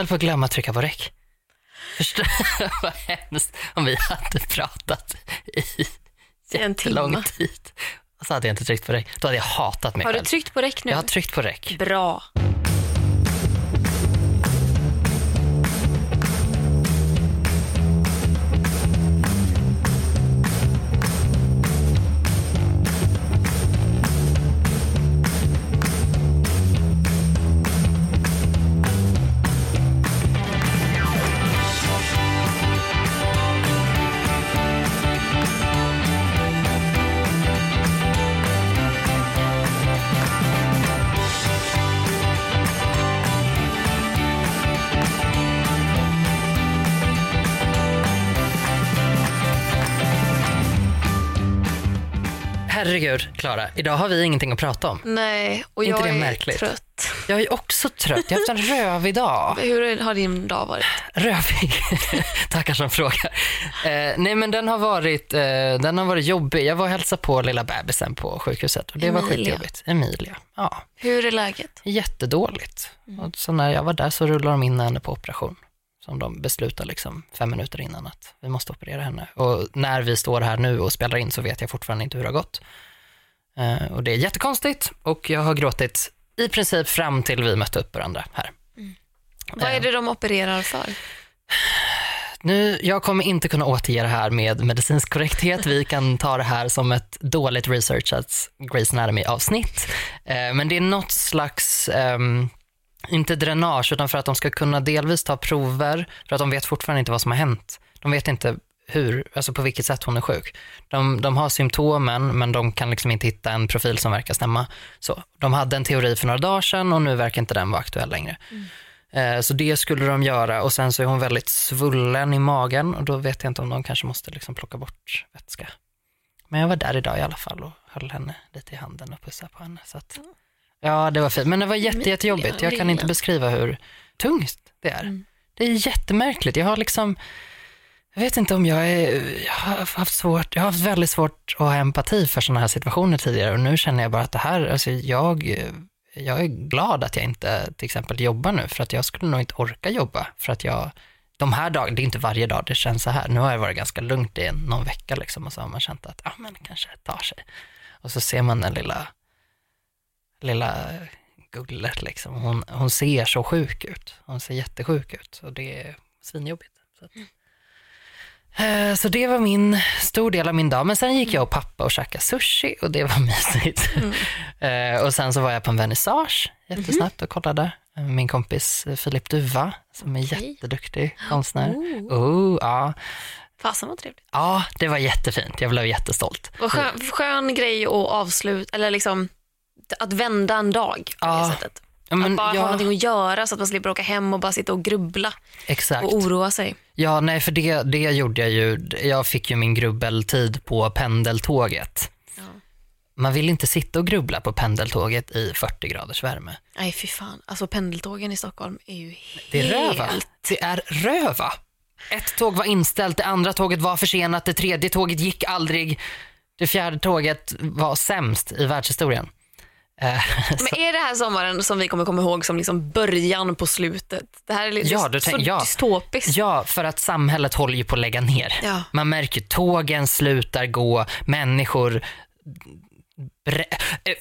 höll på att glömma att trycka på räck. Förstår vad hemskt om vi hade pratat i jättelång tid. Och så hade jag inte tryckt på räck. Då hade jag hatat mig Har du själv. tryckt på räck nu? Jag har tryckt på räck. Bra. Herregud, Klara. Idag har vi ingenting att prata om. Nej, och Inte jag det är märkligt? trött. Jag är också trött. Jag har haft en rövig dag. Hur har din dag varit? Rövig. Tackar som frågar. Eh, nej men den har, varit, eh, den har varit jobbig. Jag var och hälsade på lilla bebisen på sjukhuset och det var Emilia. skitjobbigt. Emilia. Ja, Hur är läget? jättedåligt. Och så när jag var där så rullade de in henne på operation. Som de beslutade liksom fem minuter innan att vi måste operera henne. Och när vi står här nu och spelar in så vet jag fortfarande inte hur det har gått. Eh, och det är jättekonstigt och jag har gråtit i princip fram till vi mötte upp varandra här. Vad är det de opererar för? Nu, jag kommer inte kunna återge det här med medicinsk korrekthet. Vi kan ta det här som ett dåligt researchat Grace Anatomy-avsnitt. Eh, men det är något slags, ehm, inte dränage, utan för att de ska kunna delvis ta prover, för att de vet fortfarande inte vad som har hänt. De vet inte hur, alltså på vilket sätt hon är sjuk. De, de har symptomen, men de kan liksom inte hitta en profil som verkar stämma. Så, de hade en teori för några dagar sedan och nu verkar inte den vara aktuell längre. Eh, Så det skulle de göra och sen så är hon väldigt svullen i magen och då vet jag inte om de kanske måste liksom plocka bort vätska. Men jag var där idag i alla fall och höll henne lite i handen och pussade på henne. Så att, ja, det var fint. Men det var jätte, jättejobbigt. Jag kan inte beskriva hur tungt det är. Det är jättemärkligt. Jag har liksom, jag vet inte om jag är, jag har haft svårt, jag har haft väldigt svårt att ha empati för sådana här situationer tidigare och nu känner jag bara att det här, alltså jag, jag är glad att jag inte till exempel jobbar nu för att jag skulle nog inte orka jobba för att jag, de här dagarna, det är inte varje dag det känns så här. Nu har jag varit ganska lugnt i någon vecka liksom och så har man känt att, ja men det kanske tar sig. Och så ser man den lilla, lilla gullet liksom. Hon, hon ser så sjuk ut. Hon ser jättesjuk ut och det är svinjobbigt. Så, att, mm så det var min stor del av min dag. Men sen gick jag och pappa och käkade sushi och det var mysigt. Eh, och sen så var jag på en vernissage jättesnabbt och kollade. Eh, Min kompis eh, Filip Duva som är Okej. jätteduktig konstnär. Oh. Oh, ja. Fasen vad trevligt. ja, det var jättefint. Jag blev jättestolt. Vad skön, skön grej att avsluta, eller liksom att vända en dag på Ja, det sättet. Ja, men att bara ha ja, någonting att göra så att man slipper åka hem och bara sitta och grubbla exakt. och oroa sig. Ja, nej, för det, det gjorde jag ju. Jag fick ju min grubbeltid på pendeltåget. Ja. Man vill inte sitta och grubbla på pendeltåget i 40 graders värme. Nej fy fan, alltså pendeltågen i Stockholm är ju Det är helt... röva. Det är röva. Ett tåg var inställt, det andra tåget var försenat, det tredje tåget gick aldrig. Det fjärde tåget var sämst i världshistorien. Eh, Men är det här sommaren som vi kommer komma ihåg som liksom början på slutet? Det här är lite Ja, så tänk- ja. dystopiskt. Ja, för att samhället håller ju på att lägga ner. Ja. Man märker tågen slutar gå, människor... Eh,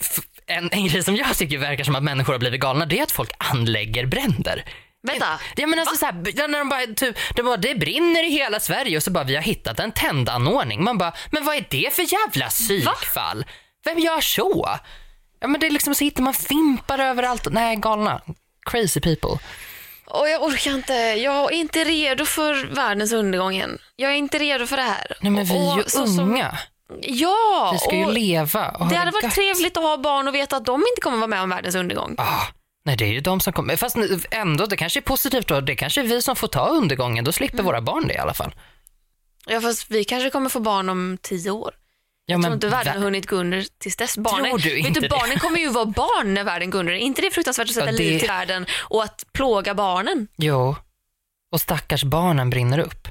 En, en grej som jag tycker verkar som att människor har blivit galna, det är att folk anlägger bränder. Vänta, Ja, men alltså, så här, när de bara, typ, det, bara, det brinner i hela Sverige och så bara vi har hittat en tändanordning. Man bara, men vad är det för jävla psykfall? Vem gör så? Ja, men det är liksom så hittar man fimpar överallt. Nej, galna. Crazy people. och jag orkar inte. Jag är inte redo för världens undergång än. Jag är inte redo för det här. Nej, men vi är ju Och så som- unga. Ja, Vi ska ju leva och det hade varit gött. trevligt att ha barn och veta att de inte kommer vara med om världens undergång. Ah, nej, det är ju de som kommer. Fast ändå, det kanske är positivt då. Det kanske är vi som får ta undergången. Då slipper våra barn det i alla fall. Ja, fast vi kanske kommer få barn om tio år. Ja, Jag tror inte världen har hunnit gå under tills dess. Barnen, du vet inte du, det? barnen kommer ju vara barn när världen går under. Är inte det fruktansvärt att sätta Ja, det- liv till världen och att plåga barnen? Jo. Och stackars barnen brinner upp.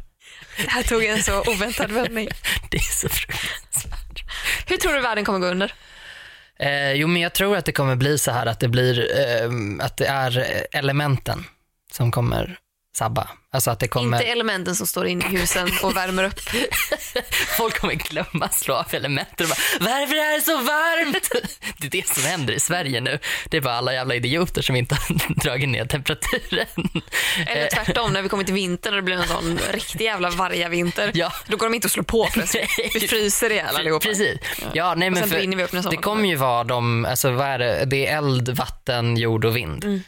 Det här tog en så oväntad vändning. Det är så fruktansvärt. Hur tror du världen kommer gå under? Eh, jo, men jag tror att det kommer bli så här att det blir, eh, att det är eh, elementen som kommer sabba. Alltså att det kommer, Inte elementen som står inne i husen och värmer upp. folk kommer glömma slå av elementen och bara varför är det så varmt? Det är det som händer i Sverige nu. Det är bara alla jävla idioter som inte har dragit ner temperaturen. Eller tvärtom, när vi kommer till vintern och det blir en sån riktig jävla vargavinter. Ja. Då går de inte att slå på plötsligt. Vi fryser ihjäl allihopa. Precis. Ja, nej, men för, det kommer ju vara de, alltså vad är det, det är eld, vatten, jord och vind. Mm.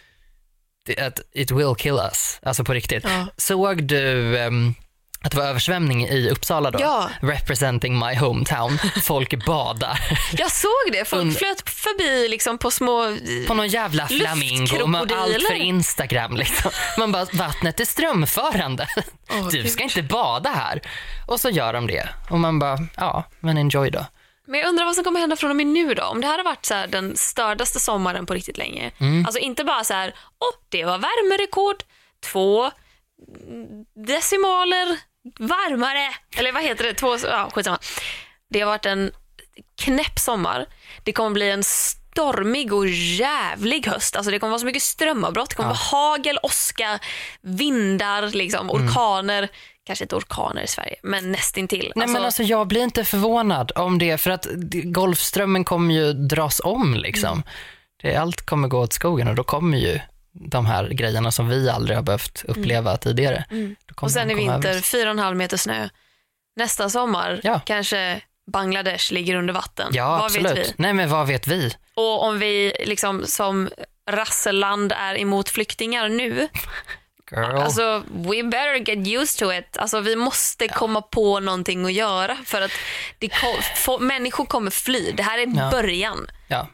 Att it will kill us, alltså på riktigt. Ja. Såg du ehm, att det var översvämning i Uppsala då? Ja. Representing my hometown. Folk badar Jag såg det. Folk flöt förbi liksom på små... på någon jävla flamingo med allt för. Instagram. Liksom. Man bara, vattnet är strömförande. Åh, du Gud. ska inte bada här. Och så gör de det. Och man bara, ja, men enjoy då. Men jag undrar vad som kommer hända från och med nu då? Om det här har varit så här den stördaste sommaren på riktigt länge. Mm. Alltså inte bara så här, åh, det var värmerekord, två decimaler varmare. Eller vad heter det? Två, ja, skitsamma. Det har varit en knäpp sommar. Det kommer bli en stormig och jävlig höst. Alltså det kommer vara så mycket strömavbrott. Det kommer vara hagel, åska, vindar, liksom, Mm. Kanske inte orkaner i Sverige, men nästintill. Nej, men alltså, jag blir inte förvånad om det, för att Golfströmmen kommer ju dras om. Liksom. Mm. Det, allt kommer gå åt skogen och då kommer ju de här grejerna som vi aldrig har behövt uppleva tidigare. Då kommer Mm. Och sen i vinter, oss. fyra och en halv meter snö. Nästa sommar Ja. kanske Bangladesh ligger under vatten. Ja, Vad absolut. vet vi? Nej, men vad vet vi? Och om vi liksom som rasseland är emot flyktingar nu, Girl. alltså we better get used to it. Alltså vi måste komma på någonting att göra för att kom, få, människor kommer fly. Det här är Ja. början. ja.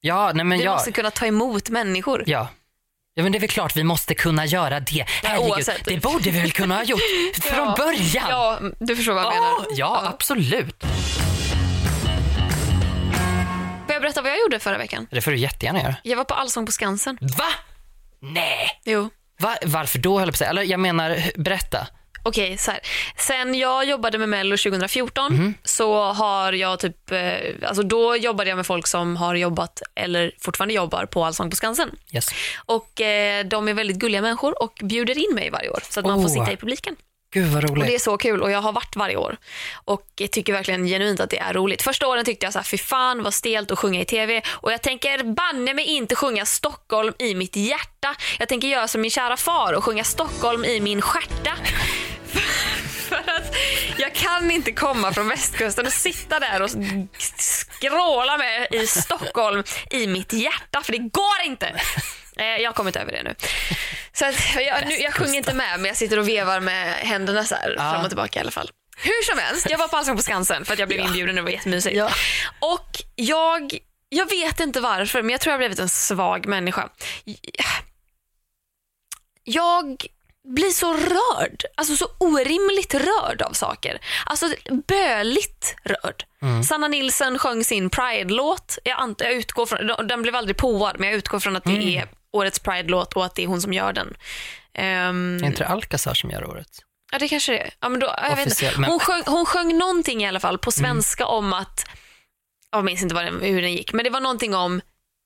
Ja, nej, men Vi ja. måste kunna ta emot människor. Ja. Ja men det är väl klart vi måste kunna göra det. Herregud, oavsett. det borde vi väl kunna ha gjort från Ja. början? Ja, du förstår vad jag menar. Åh, ja, absolut. Får jag berätta vad jag gjorde förra veckan? Det får du jättegärna göra. Jag var på Allsång på Skansen. Va? Nej. Jo. Va? Varför då höll jag på? Eller jag menar, berätta. Okej, så här. Sen jag jobbade med Mello 2014 så har jag typ, eh, alltså då jobbade jag med folk som har jobbat eller fortfarande jobbar på Allsång på Skansen. Yes. Och eh, de är väldigt gulliga människor och bjuder in mig varje år så att man får Oh. sitta i publiken. Gud vad Och det är så kul och jag har varit varje år och jag tycker verkligen genuint att det är roligt. Första åren tyckte jag så här, fy fan vad stelt att sjunga i TV och jag tänker banne mig inte sjunga Stockholm i mitt hjärta. Jag tänker göra som min kära far och sjunga Stockholm i min stjärta. För att jag kan inte komma från västkusten och sitta där och skråla med i Stockholm i mitt hjärta, för det går inte. Eh, Jag har kommit över det nu. Så att jag, nu, jag sjunger inte med, men jag sitter och vevar med händerna så här, fram och tillbaka i alla fall. Hur som helst, jag var på Allsång på Skansen för att jag blev inbjuden och det var jättemysigt. Ja. Och jag, jag vet inte varför, men jag tror jag har blivit en svag människa. Jag blir så rörd, alltså så orimligt rörd av saker. Alltså böligt rörd. Sanna Nilsson sjöng sin Pride-låt. Jag, jag utgår från, den blev aldrig påad, men jag utgår från att det är årets Pride-låt och att det är hon som gör den. Ehm, Är inte det Alcazar som gör året? Ja, det kanske det är. Ja, men då, jag vet inte. Men- Hon, sjöng, hon sjöng någonting i alla fall på svenska om att, jag minns inte vad den, hur den gick, men det var någonting om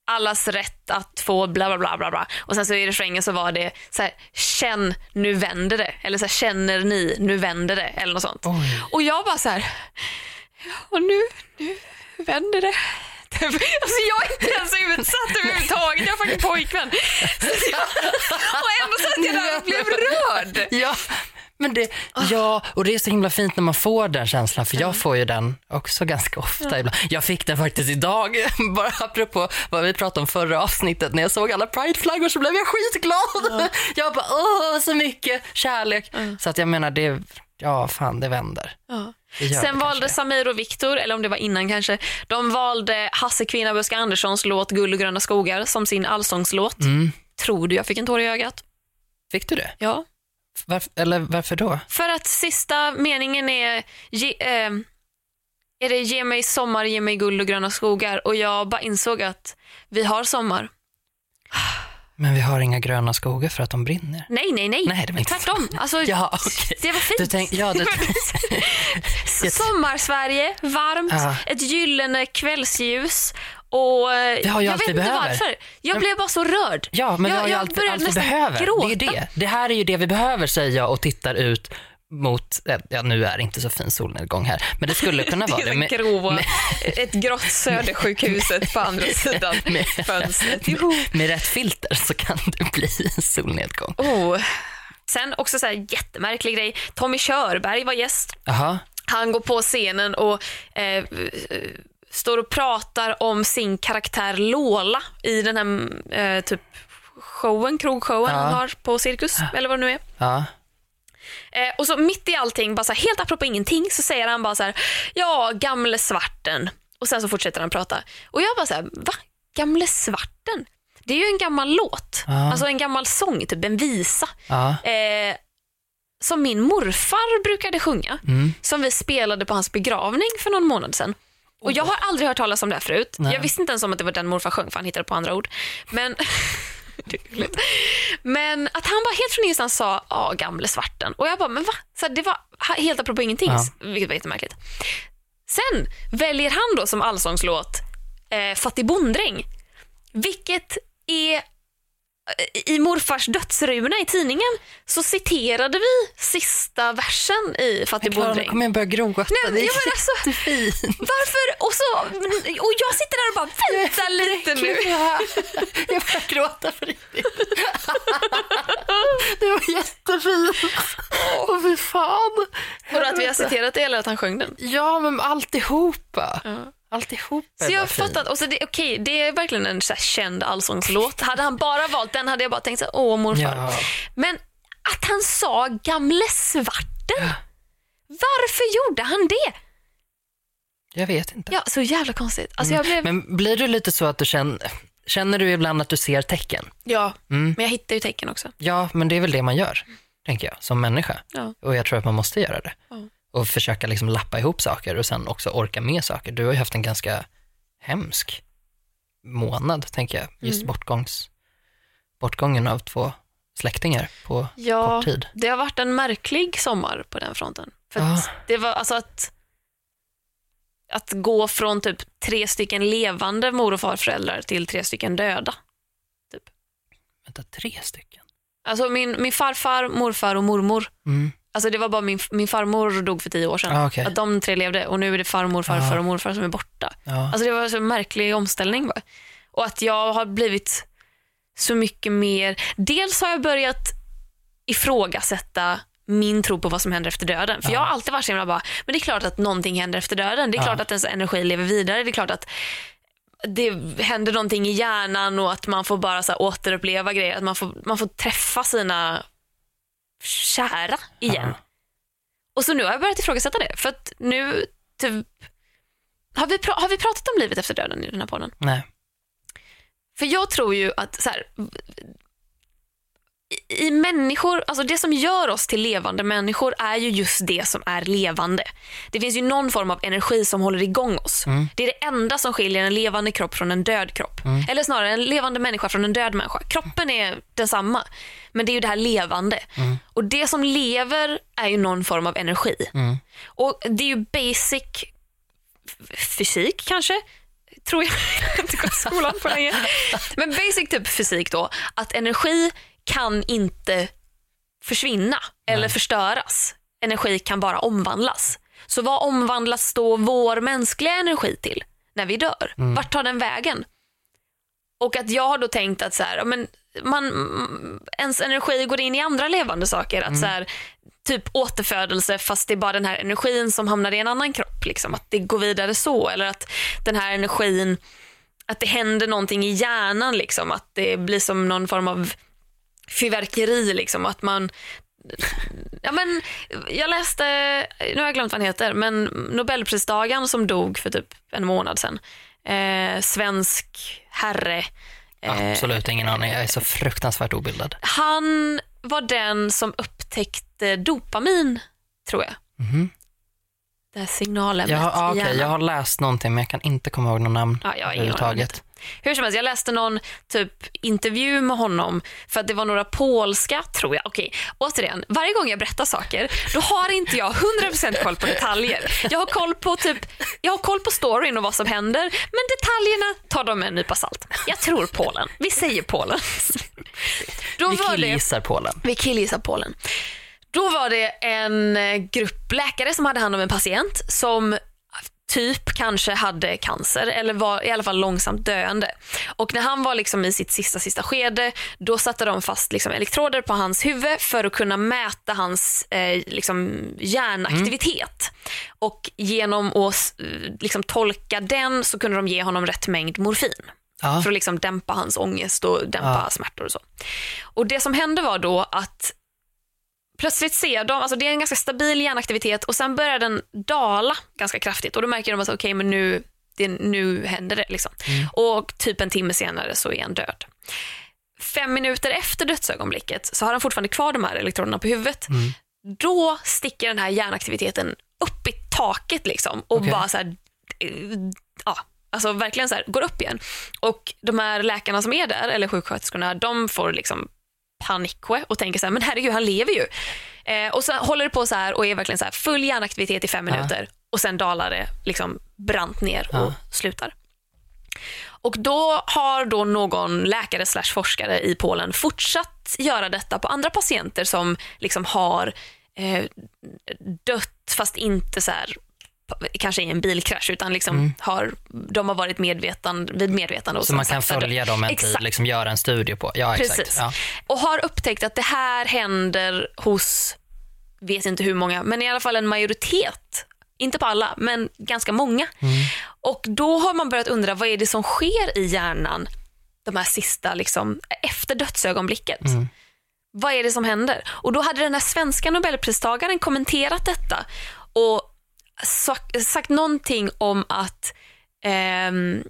allas rätt att få bla bla bla bla bla. Och sen så i refrängen så var det så här, känn nu vänder det. Eller så här, känner ni nu vänder det. Eller något sånt. Oj. Och jag bara så här, och nu, nu vänder det. Alltså jag är inte ens utsatt överhuvudtaget, jag har faktiskt pojkvän. Jag, och ändå satt jag där och blev rörd. Ja, men det, ja, och det är så himla fint när man får den känslan, för jag får ju den också ganska ofta ibland. Jag fick den faktiskt idag, bara apropå vad vi pratade om förra avsnittet. När jag såg alla prideflaggor så blev jag skitglad. Jag bara, åh, så mycket kärlek. Så att jag menar, det, ja fan det vänder. Ja. Sen valde. Samir och Viktor, eller om det var innan kanske, de valde Hasse Kvinnabuske Anderssons låt Guld och gröna skogar som sin allsångslåt. Mm. Tror du jag fick en tår i ögat? Fick du det? Ja. Varf, eller varför då? För att sista meningen är ge, eh, är det ge mig sommar, ge mig guld och gröna skogar och jag bara insåg att vi har sommar. Men vi har inga gröna skogar för att de brinner. Nej, nej, nej. Nej, det var inte Tvärtom. Alltså, Ja, okej. Det var fint. Du tänk, ja, du, Sommar-Sverige, varmt, Ja. ett gyllene kvällsljus Och eh, Det har ju jag allt vet vi inte behöver. varför. Jag blev bara så rörd. Ja, men vi jag, har ju allt, allt vi behöver. Gråta. Det är det. Det här är ju det vi behöver säger jag och tittar ut mot, eh, ja nu är det inte så fin solnedgång här, men det skulle kunna vara Det det. är Med, grå, ett grått Södersjukhuset på andra sidan med, fönstret. Joho. med rätt filter så kan det bli solnedgång. Oh. Sen också så här jättemärklig grej. Tommy Körberg var gäst. Jaha, Han går på scenen och eh, står och pratar om sin karaktär Lola i den här eh, typ showen, krogshowen Ja. han har på Cirkus, eller vad det nu är. ja. Eh, och så mitt i allting, bara så här, helt apropå ingenting, så säger han bara så här, ja, gamle svarten. Och sen så fortsätter han prata. Och jag bara så här, va? Gamle svarten? Det är ju en gammal låt. Ja. Alltså en gammal sång, typ en visa. ja. Eh, som min morfar brukade sjunga. Mm. Som vi spelade på hans begravning för någon månad sedan. Och jag har aldrig hört talas om det här förut. Nej. Jag visste inte ens om att det var den morfar sjöng för han hittade på andra ord. Men, Det är roligt. men att han bara helt från ingenstans sa ja gamle svarten. Och jag bara, men va? Så det var helt apropå ingenting. Ja. Vilket var jättemärkligt. Sen väljer han då som allsångslåt eh, Fattig bonddräng. Vilket är i morfars dödsruna i tidningen så citerade vi sista versen i Fattig Klara, nu bonddräng. kommer jag börja gråta. Nej, det är ja, men alltså- jättefint. Varför? Och, så, och jag sitter där och bara, vänta lite nu. Jag börjar gråta för riktigt. Det var jättefint. Åh fy fan. Och att vi har citerat det eller att han sjöng den. Ja men alltihopa. Alltihopa Så är jag bara fattat, och så det, okej, det är verkligen en så här känd allsångslåt. Hade han bara valt den hade jag bara tänkt så här, åh morfar. Ja. Men att han sa gamle svarten. Varför gjorde han det? Jag vet inte. Ja, så jävla konstigt. Alltså jag blev... Men blir du lite så att du känner, känner du ibland att du ser tecken? Ja, Mm. men jag hittar ju tecken också. Ja, men det är väl det man gör, tänker jag, som människa. Ja. Och jag tror att man måste göra det. Ja. Och försöka liksom lappa ihop saker och sen också orka med saker. Du har ju haft en ganska hemsk månad, tänker jag. Just Mm. bortgångs, bortgången av två släktingar på Ja, kort tid. det har varit en märklig sommar på den fronten. För att det var alltså att, att gå från typ tre stycken levande mor och farföräldrar till tre stycken döda. Vänta, tre stycken? Alltså min, min farfar, morfar och mormor. Mm. Alltså det var bara min, min farmor dog för tio år sedan. Ah, okej. Att de tre levde och nu är det farmor, farfar Ah. och morfar som är borta. Ja. Alltså det var så en märklig omställning bara. Och att jag har blivit så mycket mer, dels har jag börjat ifrågasätta min tro på vad som händer efter döden. För jag har alltid varit så himla bara, men det är klart att någonting händer efter döden. Det är klart att ens energi lever vidare. Det är klart att det händer någonting i hjärnan och att man får bara så återuppleva grejer. Att man får, man får träffa sina kära igen. Ja. Och så nu har jag börjat ifrågasätta det. För att nu typ, har, vi har vi pratat om livet efter döden i den här podden? Nej. För jag tror ju att så här, i, människor, alltså det som gör oss till levande människor är ju just det som är levande. Det finns ju någon form av energi som håller igång oss. Det är det enda som skiljer en levande kropp från en död kropp. Eller snarare en levande människa från en död människa. Kroppen är densamma, men det är ju det här levande. Och det som lever är ju någon form av energi. Och det är ju basic fysik kanske, tror jag. Jag har inte gått skolan på länge. Men basic typ fysik då, att energi kan inte försvinna eller förstöras. Energi kan bara omvandlas. Så vad omvandlas då vår mänskliga energi till när vi dör? Vart tar den vägen? Och att jag har då tänkt att så här, men man, mm, ens energi går in i andra levande saker. Att så här, typ återfödelse fast det är bara den här energin som hamnar i en annan kropp. Liksom. Att det går vidare så. Eller att den här energin, att det händer någonting i hjärnan. Liksom. Att det blir som någon form av fyrverkeri. Liksom. Att man Ja, men jag läste, nu har jag glömt vad han heter, men Nobelpristagaren som dog för typ en månad sedan. Eh, svensk herre. Eh, Absolut ingen aning. Jag är så fruktansvärt obildad. han var den som upptäckte dopamin, tror jag. Mhm. Det här signalämnet Jag har, ah, i okej, hjärnan. jag har läst någonting men jag kan inte komma ihåg något namn Ja, jag har ingen aning om överhuvudtaget. Hur som helst, jag läste någon typ intervju med honom för att det var några polska, tror jag. Okej, återigen, varje gång jag berättar saker, då har inte jag 100% koll på detaljer. Jag har koll på typ, jag har koll på storyn och vad som händer, men detaljerna tar de med en nypa salt. Jag tror Polen. Vi säger Polen. Då Vi killgissar Polen. vi killgissar Polen. Då var det en eh, grupp läkare som hade hand om en patient som typ kanske hade cancer eller var i alla fall långsamt döende. Och när han var liksom i sitt sista sista skede då satte de fast liksom elektroder på hans huvud för att kunna mäta hans eh, liksom hjärnaktivitet. Och genom att liksom tolka den så kunde de ge honom rätt mängd morfin Ja. för att liksom dämpa hans ångest och dämpa Ja. smärtor och så. Och det som hände var då att plötsligt ser de, alltså det är en ganska stabil hjärnaktivitet och sen börjar den dala ganska kraftigt och då märker de att okej men nu, det, nu händer det liksom. Och typ en timme senare så är han död. Fem minuter efter dödsögonblicket så har han fortfarande kvar de här elektroderna på huvudet. Då sticker den här hjärnaktiviteten upp i taket liksom och Okej. bara så här, ja, alltså verkligen så här, går upp igen. Och de här läkarna som är där, eller sjuksköterskorna, de får liksom panikwe och tänker så här, men herregud han lever ju. Eh, och så håller det på så här och är verkligen så här full hjärnaktivitet i fem Ja. minuter och sen dalar det liksom brant ner och Ja. slutar. Och då har då någon läkare slash forskare i Polen fortsatt göra detta på andra patienter som liksom har eh, dött fast inte så här kanske i en bilkrasch utan liksom har, de har varit medveten, vid medvetande. Och Mm. Så man kan följa dem en tid, Exakt. liksom göra en studie på. Ja, exakt. Precis. Ja. Och har upptäckt att det här händer hos, vet inte hur många, men i alla fall en majoritet. Inte på alla, men ganska många. Och då har man börjat undra vad är det som sker i hjärnan de här sista, liksom, efter dödsögonblicket. Vad är det som händer? Och då hade den här svenska nobelpristagaren kommenterat detta och sagt, sagt någonting om att ehm,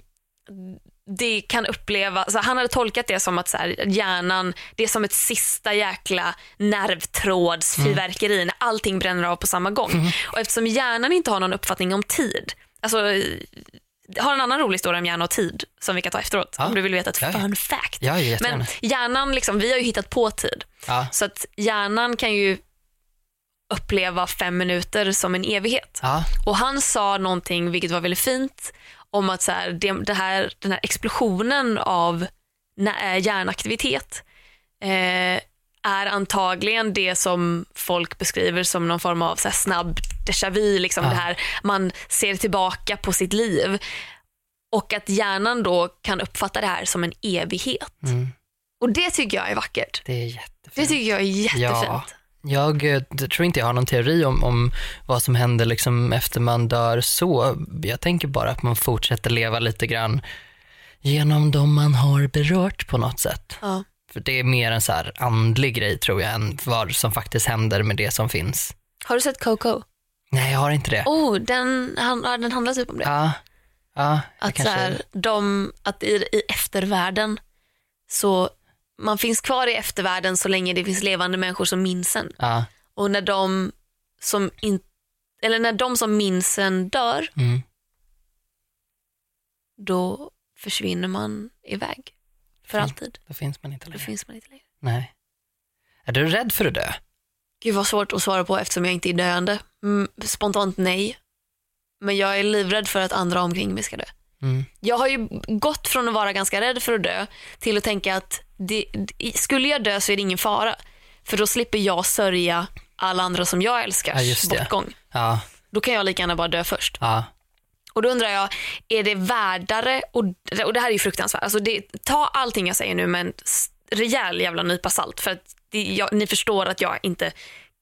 det kan upplevas, alltså han hade tolkat det som att så här, hjärnan, det är som ett sista jäkla nervtrådsfyrverkeri när allting bränner av på samma gång. Och eftersom hjärnan inte har någon uppfattning om tid, alltså har en annan rolig historia om hjärna och tid som vi kan ta efteråt Ja. om du vill veta ett Ja, fun fact. Ja. Men hjärnan, liksom, vi har ju hittat på tid. Ja. Så att hjärnan kan ju uppleva fem minuter som en evighet. Ja. Och han sa någonting, vilket var väldigt fint, om att så här, det, det här, den här explosionen av eh, hjärnaktivitet eh, är antagligen det som folk beskriver som någon form av så här, snabb déjà vu, liksom Ja. det här man ser tillbaka på sitt liv. Och att hjärnan då kan uppfatta det här som en evighet. Mm. Och det tycker jag är vackert. Det är jättefint. Det tycker jag är jättefint. Ja. Jag eh, tror inte jag har någon teori om, om vad som händer liksom efter man dör så. Jag tänker bara att man fortsätter leva lite grann genom de man har berört på något sätt. Ja. För det är mer en så här andlig grej tror jag än vad som faktiskt händer med det som finns. Har du sett Coco? Nej, jag har inte det. Oh, den, han, den handlar typ om det. Ja, ja att, så kanske... här, de, att i, i eftervärlden så man finns kvar i eftervärlden så länge det finns levande människor som minns en. Ja, Och när de som, in, eller när de som minns en dör, mm. då försvinner man iväg. För Mm. alltid. Då finns man inte Då längre. finns man inte längre. Nej. Är du rädd för att dö? Gud vad svårt att svara på eftersom jag inte är döende. Mm, spontant nej. Men jag är livrädd för att andra omkring mig ska dö. Mm. Jag har ju gått från att vara ganska rädd för att dö till att tänka att det, skulle jag dö så är det ingen fara. För då slipper jag sörja alla andra som jag älskar Ja, bortgång. Ja, Då kan jag lika gärna bara dö först. ja, Och då undrar jag, är det värdare, och, och det här är ju fruktansvärt, alltså det, ta allting jag säger nu med en rejäl jävla nypa salt. För att det, jag, ni förstår att jag inte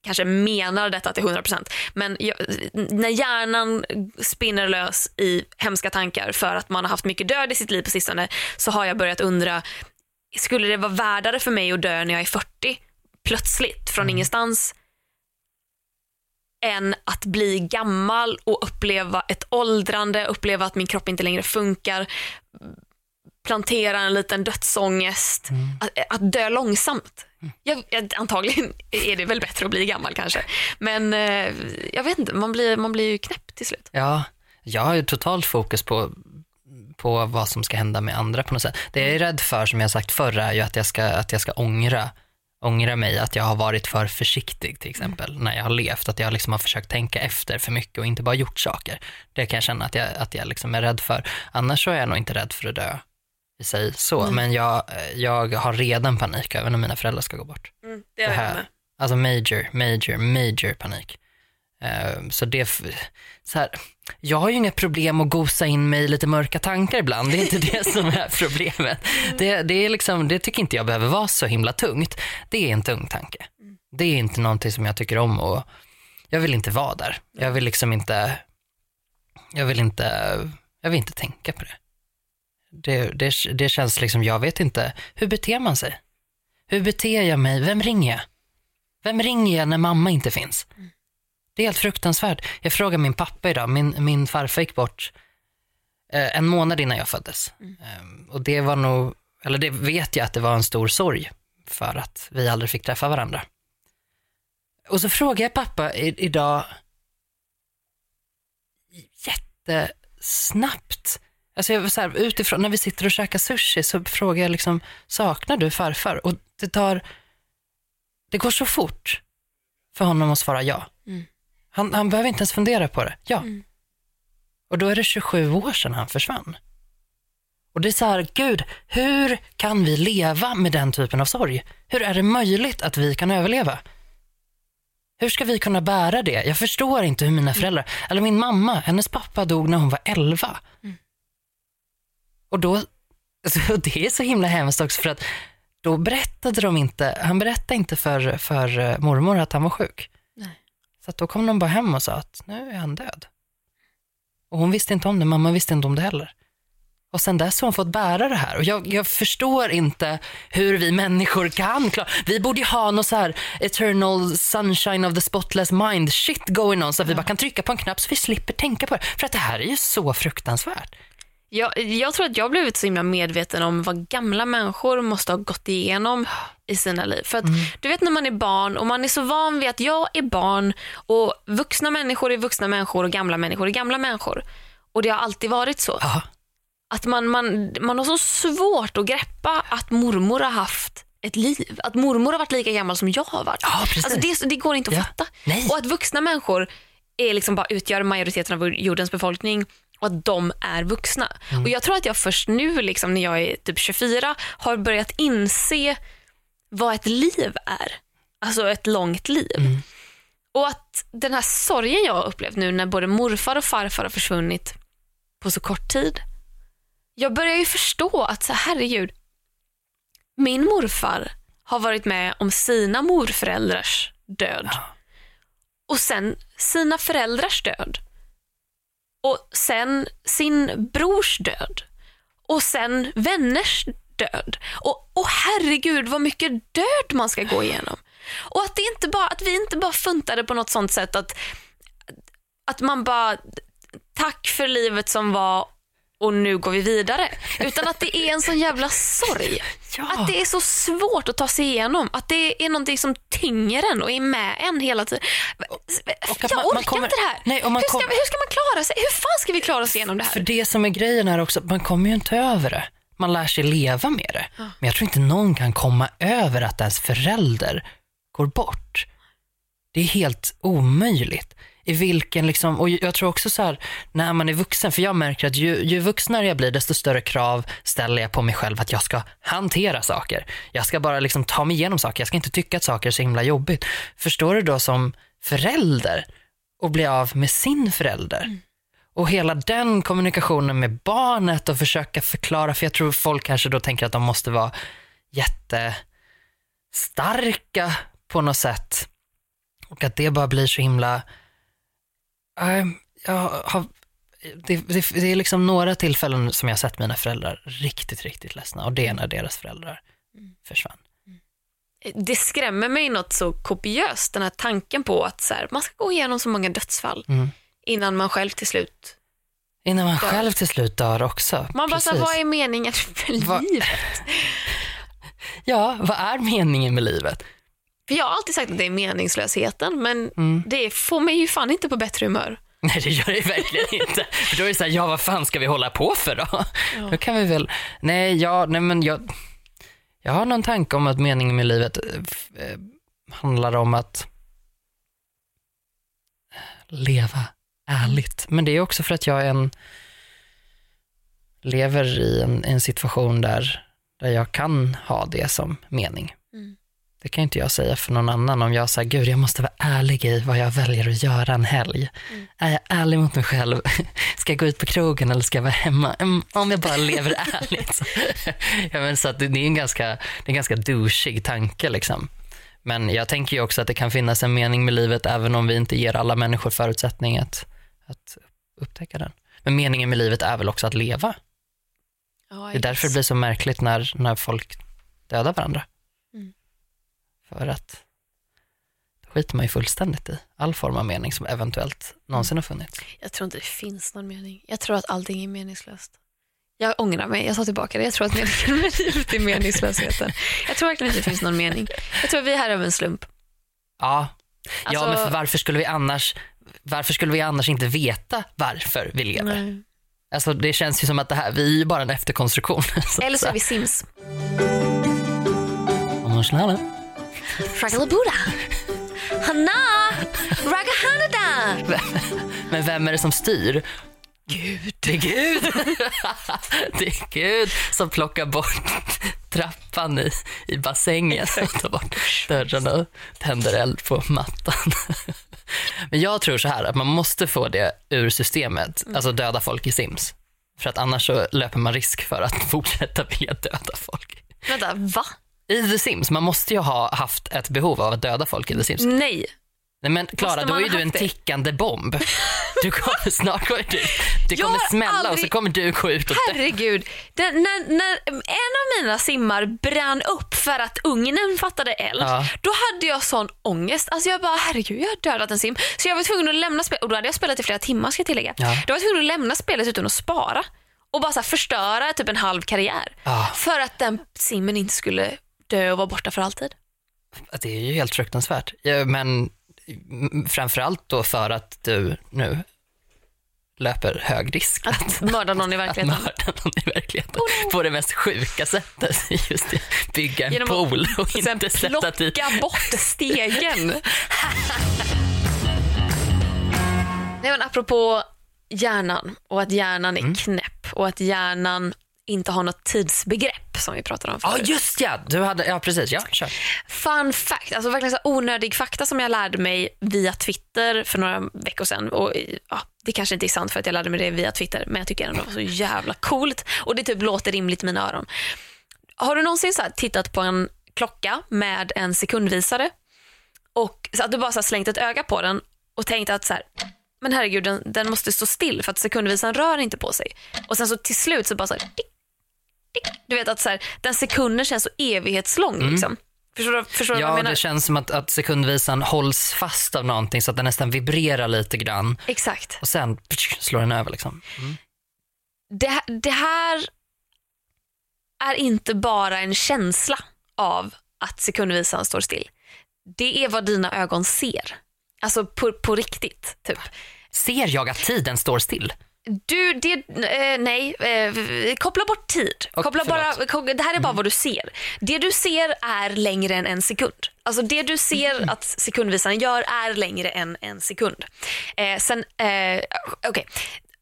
kanske menar detta till 100%. Men jag, när hjärnan spinner lös i hemska tankar för att man har haft mycket död i sitt liv på sistone så har jag börjat undra, skulle det vara värdare för mig att dö när jag är 40 plötsligt från ingenstans än att bli gammal och uppleva ett åldrande, uppleva att min kropp inte längre funkar, plantera en liten dödsångest, att, att dö långsamt. Jag, jag, antagligen är det väl bättre att bli gammal kanske, men eh, jag vet inte, man blir, man blir ju knäpp till slut. ja. Jag har ju totalt fokus på, på vad som ska hända med andra på något sätt. Det jag är rädd för, som jag sagt förr, är ju att jag ska, att jag ska ångra, ångra mig, att jag har varit för försiktig till exempel, när jag har levt. Att jag liksom har försökt tänka efter för mycket och inte bara gjort saker. Det kan jag känna att jag, att jag liksom är rädd för. Annars så är jag nog inte rädd för att dö i sig så, men jag, jag har redan panik över när mina föräldrar ska gå bort. Mm, det Det här, alltså major, major, major panik. Eh, så det, så här, jag har ju inga problem att gosa in mig i lite mörka tankar ibland, det är inte det som är problemet. Det, det, är liksom, det tycker inte jag behöver vara så himla tungt. Det är en tung tanke. Det är inte någonting som jag tycker om och jag vill inte vara där. Jag vill liksom inte, jag vill inte, jag vill inte tänka på det. Det, det, det känns liksom, jag vet inte, hur beter man sig? Hur beter jag mig? Vem ringer jag? Vem ringer jag när mamma inte finns? Det är helt fruktansvärt. Jag frågade min pappa idag, min, min farfar gick bort eh, en månad innan jag föddes. Eh, och det var nog, eller det vet jag att det var en stor sorg för att vi aldrig fick träffa varandra. Och så frågade jag pappa i, idag jättesnabbt. Alltså jag, så här, utifrån, när vi sitter och käkar sushi så frågar jag liksom, saknar du farfar? Och det tar, det går så fort för honom att svara ja. Mm. Han, han behöver inte ens fundera på det. Ja. Mm. Och då är det 27 år sedan han försvann. Och det är så här, gud, hur kan vi leva med den typen av sorg? Hur är det möjligt att vi kan överleva? Hur ska vi kunna bära det? Jag förstår inte hur mina föräldrar, eller min mamma, hennes pappa dog när hon var 11. Och då, alltså, det är så himla hemskt också för att då berättade de inte, han berättade inte för, för eh, mormor att han var sjuk. Nej. Så då kom de bara hem och sa att nu är han död. Och hon visste inte om det, mamma visste inte om det heller. Och sen dess har hon fått bära det här. Och jag, jag förstår inte hur vi människor kan klara... Vi borde ju ha något så här eternal sunshine of the spotless mind shit going on så att vi bara kan trycka på en knapp så vi slipper tänka på det. För att det här är ju så fruktansvärt. Jag, jag tror att jag blivit så himla medveten om vad gamla människor måste ha gått igenom i sina liv. För att du vet när man är barn och man är så van vid att jag är barn och vuxna människor är vuxna människor och gamla människor är gamla människor. Och det har alltid varit så. Ja, Att man, man, man har så svårt att greppa att mormor har haft ett liv. Att mormor har varit lika gammal som jag har varit. Ja. Alltså det, det går inte att Ja. fatta. Nej. Och att vuxna människor är liksom bara utgör majoriteten av jordens befolkning och att de är vuxna. Mm. Och Jag tror att jag först nu, liksom, när jag är typ 24, har börjat inse vad ett liv är. Alltså ett långt liv. Mm. Och att den här sorgen jag har upplevt nu när både morfar och farfar har försvunnit på så kort tid. Jag börjar ju förstå att så herregud, min morfar har varit med om sina morföräldrars död. Och sen sina föräldrars död. Och sen sin brors död. Och sen vänners död. Och, och herregud vad mycket död man ska gå igenom. Och att, det inte bara, att vi inte bara funtade på något sånt sätt att, att man bara tack för livet som var och nu går vi vidare. Utan att det är en sån jävla sorg. Ja. Att det är så svårt att ta sig igenom. Att det är någonting som tynger en och är med en hela tiden. Jag man- man orkar kommer- inte det här. Nej, man hur, ska, kommer- hur ska man klara sig? Hur fan ska vi klara oss igenom det För här? det som är grejen är också, man kommer ju inte över det. Man lär sig leva med det. Men jag tror inte någon kan komma över att ens förälder går bort. Det är helt omöjligt. I vilken liksom, och jag tror också så här, när man är vuxen, för jag märker att ju, ju vuxnare jag blir, desto större krav ställer jag på mig själv att jag ska hantera saker. Jag ska bara liksom ta mig igenom saker, jag ska inte tycka att saker är så himla jobbigt. Förstår du då som förälder och bli av med sin förälder? Och hela den kommunikationen med barnet och försöka förklara, för jag tror folk kanske då tänker att de måste vara jättestarka på något sätt. Och att det bara blir så himla... Äh, jag har, det, det, det är liksom några tillfällen som jag har sett mina föräldrar riktigt, riktigt ledsna och det är när deras föräldrar försvann. Det skrämmer mig något så kopiöst, den här tanken på att så här, man ska gå igenom så många dödsfall Mm. innan man själv till slut... Innan man Dör. själv till slut dör också. Man bara, så vad är meningen med livet? Ja, vad är meningen med livet? För jag har alltid sagt att det är meningslösheten, men Mm. det får mig ju fan inte på bättre humör. Nej det gör det verkligen inte. För då är det så här, ja vad fan ska vi hålla på för då? Då kan vi väl, nej, ja, nej men jag, jag har någon tanke om att meningen med livet eh, eh, handlar om att leva ärligt. Men det är också för att jag är en, lever i en, en situation där, där jag kan ha det som mening. Det kan inte jag säga för någon annan om jag säger gud jag måste vara ärlig i vad jag väljer att göra en helg. Mm. Är jag ärlig mot mig själv? Ska jag gå ut på krogen eller ska jag vara hemma? Mm, om jag bara lever ärligt. Ja, men så att det, är en ganska, det är en ganska douchig tanke liksom. Men jag tänker ju också att det kan finnas en mening med livet även om vi inte ger alla människor förutsättning att, att upptäcka den. Men meningen med livet är väl också att leva. Ja, Det är därför det blir så märkligt när, när folk dödar varandra. För att då skiter man ju fullständigt i all form av mening som eventuellt någonsin har funnits. Jag tror inte det finns någon mening. Jag tror att allting är meningslöst. Jag ångrar mig, jag tar tillbaka det. Jag tror att meningen med livet är meningslösheten. Jag tror verkligen inte det finns någon mening. Jag tror att vi är här av en slump. Ja, Alltså- ja men för varför skulle vi annars varför skulle vi annars inte veta varför vi lever? Nej. Alltså det känns ju som att det här, vi är ju bara en efterkonstruktion. Eller så är vi Sims. säga. Fragalabuda. Hanna! Ragahanada! Men vem är det som styr? Gud. Det är Gud. det är Gud som plockar bort trappan i, i bassängen och tar bort dörrarna och tänder eld på mattan. Men jag tror så här att man måste få det ur systemet, alltså döda folk i Sims. För att annars så löper man risk för att fortsätta vilja döda folk. Vänta, va? I The Sims, man måste ju ha haft ett behov av att döda folk i The Sims. Nej. Nej men Klara, då är ju du en det? tickande bomb. Du kommer, snart kommer du, det kommer smälla och så aldrig- kommer du gå ut och dö. Herregud. Den, när, när en av mina simmar brann upp för att ugnen fattade eld, Ja. då hade jag sån ångest. Alltså jag bara, herregud jag har dödat en sim. Så jag var tvungen att lämna spelet, och då hade jag spelat i flera timmar ska jag tillägga. Ja. Då var jag tvungen att lämna spelet utan att spara och bara så förstöra typ en halv karriär. Ja. För att den simmen inte skulle dö och vara borta för alltid. Det är ju helt fruktansvärt. Men mm, framförallt då för att du nu löper hög risk att, Att mörda någon i verkligheten. mörda någon i verkligheten på det mest sjuka sättet. Just det, bygga en Genom pool och Sen inte sätta dit plocka bort stegen. Nej, men apropå hjärnan och att hjärnan Mm. är knäpp och att hjärnan inte har något tidsbegrepp som vi pratade om Ja förut. just ja, du hade, ja precis, ja kör. Fun fact, alltså verkligen så onödig fakta som jag lärde mig via Twitter för några veckor sedan. Och, ja, det kanske inte är sant för att jag lärde mig det via Twitter men jag tycker ändå det var så jävla coolt och det typ låter rimligt i mina öron. Har du någonsin så tittat på en klocka med en sekundvisare och så att du bara så slängt ett öga på den och tänkt att så här, men herregud den, den måste stå still för att sekundvisaren rör inte på sig. Och sen så till slut så bara så här, tick. Du vet att så här, den sekunden känns så evighetslång. Liksom. Förstår du, förstår du vad jag Ja, menar? det känns som att, att sekundvisan hålls fast av någonting så att den nästan vibrerar lite grann Exakt. och sen psh, slår den över liksom. Det, det här är inte bara en känsla av att sekundvisaren står still. Det är vad dina ögon ser. Alltså på, på riktigt. Typ. Ser jag att tiden står still? Du, det, eh, nej, eh, koppla bort tid. Och, koppla bara, förlåt. det här är bara vad du ser. Det du ser är längre än en sekund. Alltså det du ser att sekundvisaren gör är längre än en sekund. Eh, sen, eh, okej.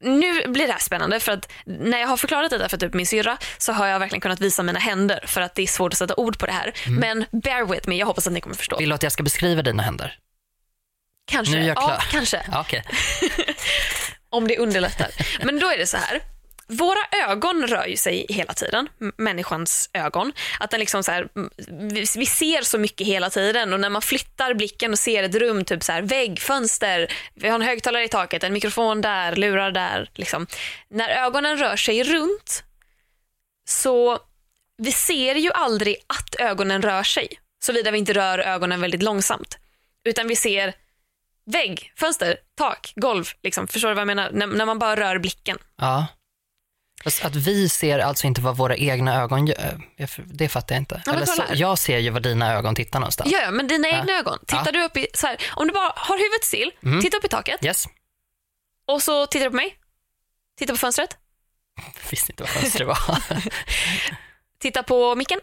Nu blir det här spännande för att när jag har förklarat detta för typ min syrra så har jag verkligen kunnat visa mina händer för att det är svårt att sätta ord på det här. Men bear with me, jag hoppas att ni kommer förstå. Vill du att jag ska beskriva dina händer? Kanske. Nu är jag Ja, klar. kanske. Ja, Okej. Om det underlättar. Men då är det så här. Våra ögon rör ju sig hela tiden, människans ögon. Att den liksom så här, vi, vi ser så mycket hela tiden och när man flyttar blicken och ser ett rum, typ så här, vägg, fönster, vi har en högtalare i taket, en mikrofon där, lurar där. Liksom. När ögonen rör sig runt så vi ser ju aldrig att ögonen rör sig, såvida vi inte rör ögonen väldigt långsamt. Utan vi ser vägg, fönster, tak, golv. Liksom. Förstår du vad jag menar? När, när man bara rör blicken. Ja. Fast att vi ser alltså inte vad våra egna ögon gör, jag- det fattar jag inte. men Eller så, jag ser ju vad dina ögon tittar någonstans. Ja, ja, men dina egna ögon. Tittar Ja. du upp i, så här, om du bara har huvudet still, titta upp i taket. Yes. Och så tittar du på mig. Titta på fönstret. Jag visste inte vad fönster var. Titta på micken.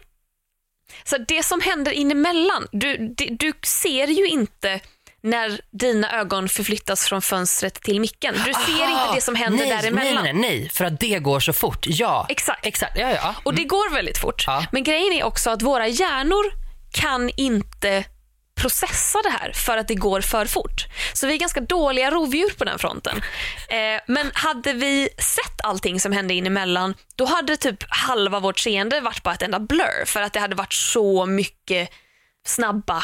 Så det som händer inemellan, du, du, du ser ju inte när dina ögon förflyttas från fönstret till micken. Du ser Aha, inte det som händer nej, däremellan. Nej, nej, nej, för att det går så fort. Ja, Exakt. exakt. Ja, ja. Och det går väldigt fort. Ja. Men grejen är också att våra hjärnor kan inte processa det här för att det går för fort. Så vi är ganska dåliga rovdjur på den fronten. Eh, men hade vi sett allting som hände inemellan, då hade typ halva vårt seende varit bara ett enda blur för att det hade varit så mycket snabba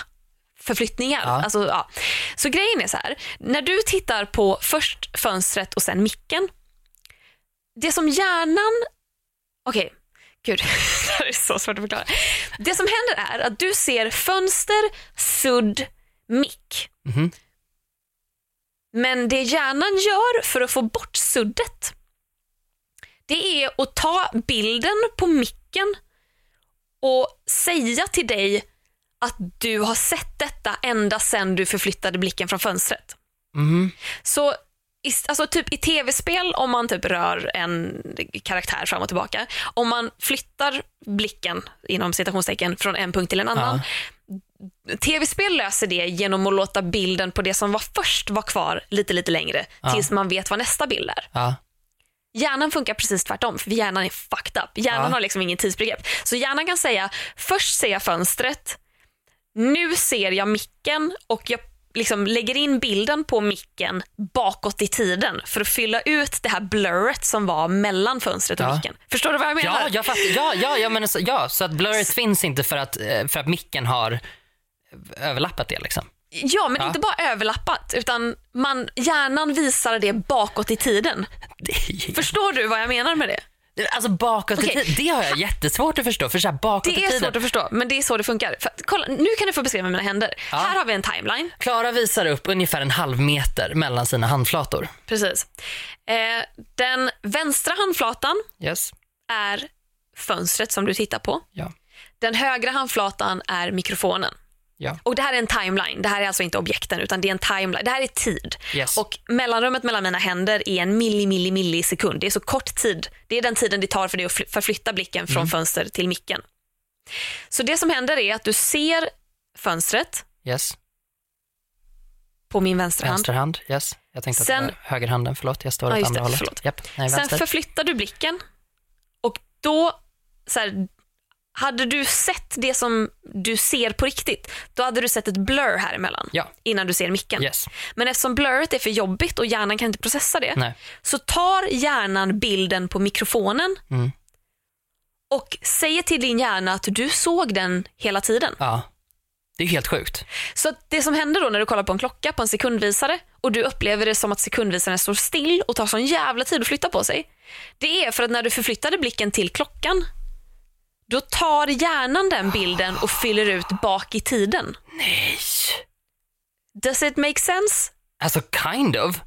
förflyttningar. Ja. Alltså, ja. Så grejen är så här, när du tittar på först fönstret och sen micken, det som hjärnan... Okej, gud, det här är så svårt att förklara. Det som händer är att du ser fönster, sudd, mick. Mhm. Men det hjärnan gör för att få bort suddet, det är att ta bilden på micken och säga till dig att du har sett detta ända sedan du förflyttade blicken från fönstret. Mhm. Så i, alltså typ i tv-spel, om man typ rör en karaktär fram och tillbaka, om man flyttar blicken inom citationstecken från en punkt till en annan. Tv-spel löser det genom att låta bilden på det som var först vara kvar lite, lite längre tills man vet vad nästa bild är. Ja. Hjärnan funkar precis tvärtom, för hjärnan är fucked up. Hjärnan Ja. har liksom ingen tidsbegrepp. Så hjärnan kan säga, först ser jag fönstret, nu ser jag micken och jag liksom lägger in bilden på micken bakåt i tiden för att fylla ut det här blurret som var mellan fönstret och Ja. micken. Förstår du vad jag menar? Ja, jag fattar. Ja, ja, ja, men så, ja, så att blurret finns inte för att, eh, för att micken har överlappat det liksom. Ja, men Ja. inte bara överlappat, utan man, hjärnan visar det bakåt i tiden. Det, är Förstår du vad jag menar med det? Alltså bakåt i tiden, det har jag jättesvårt att förstå. För så här, bakåt Det är svårt att förstå, men det är så det funkar. För, kolla, nu kan du få beskriva mina händer. Ja. Här har vi en timeline. Klara visar upp ungefär en halv meter mellan sina handflator. Precis. Eh, den vänstra handflatan Yes. är fönstret som du tittar på. Ja. Den högra handflatan är mikrofonen. Ja. Och Det här är en timeline. Det här är alltså inte objekten, utan det är en timeline. Det här är tid. Yes. Och mellanrummet mellan mina händer är en milli, milli, millisekund. Det är så kort tid. Det är den tiden det tar för dig att fly- förflytta blicken från fönster till micken. Så det som händer är att du ser fönstret Yes. på min vänstra hand. Vänster hand. Yes. Jag tänkte Sen- att det var högerhanden. Förlåt, jag står Ja, åt just andra det. hållet. Japp. Nej, Sen förflyttar du blicken och då, så här, hade du sett det som du ser på riktigt, då hade du sett ett blur här emellan Ja. innan du ser micken. Yes. Men eftersom blurret är för jobbigt och hjärnan kan inte processa det, Nej. så tar hjärnan bilden på mikrofonen Mm. och säger till din hjärna att du såg den hela tiden. Ja. Det är helt sjukt. Så det som händer då när du kollar på en klocka på en sekundvisare och du upplever det som att sekundvisaren står still och tar sån jävla tid att flytta på sig. Det är för att när du förflyttade blicken till klockan då tar hjärnan den bilden och fyller ut bak i tiden. Nej. Does it make sense? Alltså kind of.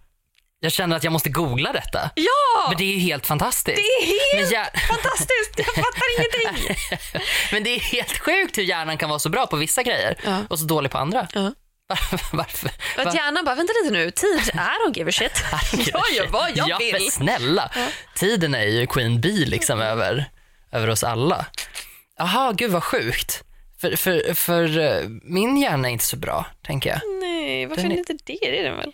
Jag känner att jag måste googla detta. Ja! Men det är ju helt fantastiskt. Det är helt hjär- fantastiskt! Jag fattar ingenting. Men det är helt sjukt hur hjärnan kan vara så bra på vissa grejer Ja. och så dålig på andra. Ja. Varför? att hjärnan bara, vänta lite nu, tid, I don't give a shit. Jag gör vad jag ja, vill. snälla, tiden är ju Queen Bee liksom över, över oss alla. Jaha, gud vad sjukt. För, för, för eh, min hjärna är inte så bra, tänker jag. Nej, varför Den är det inte det? Det är den väl?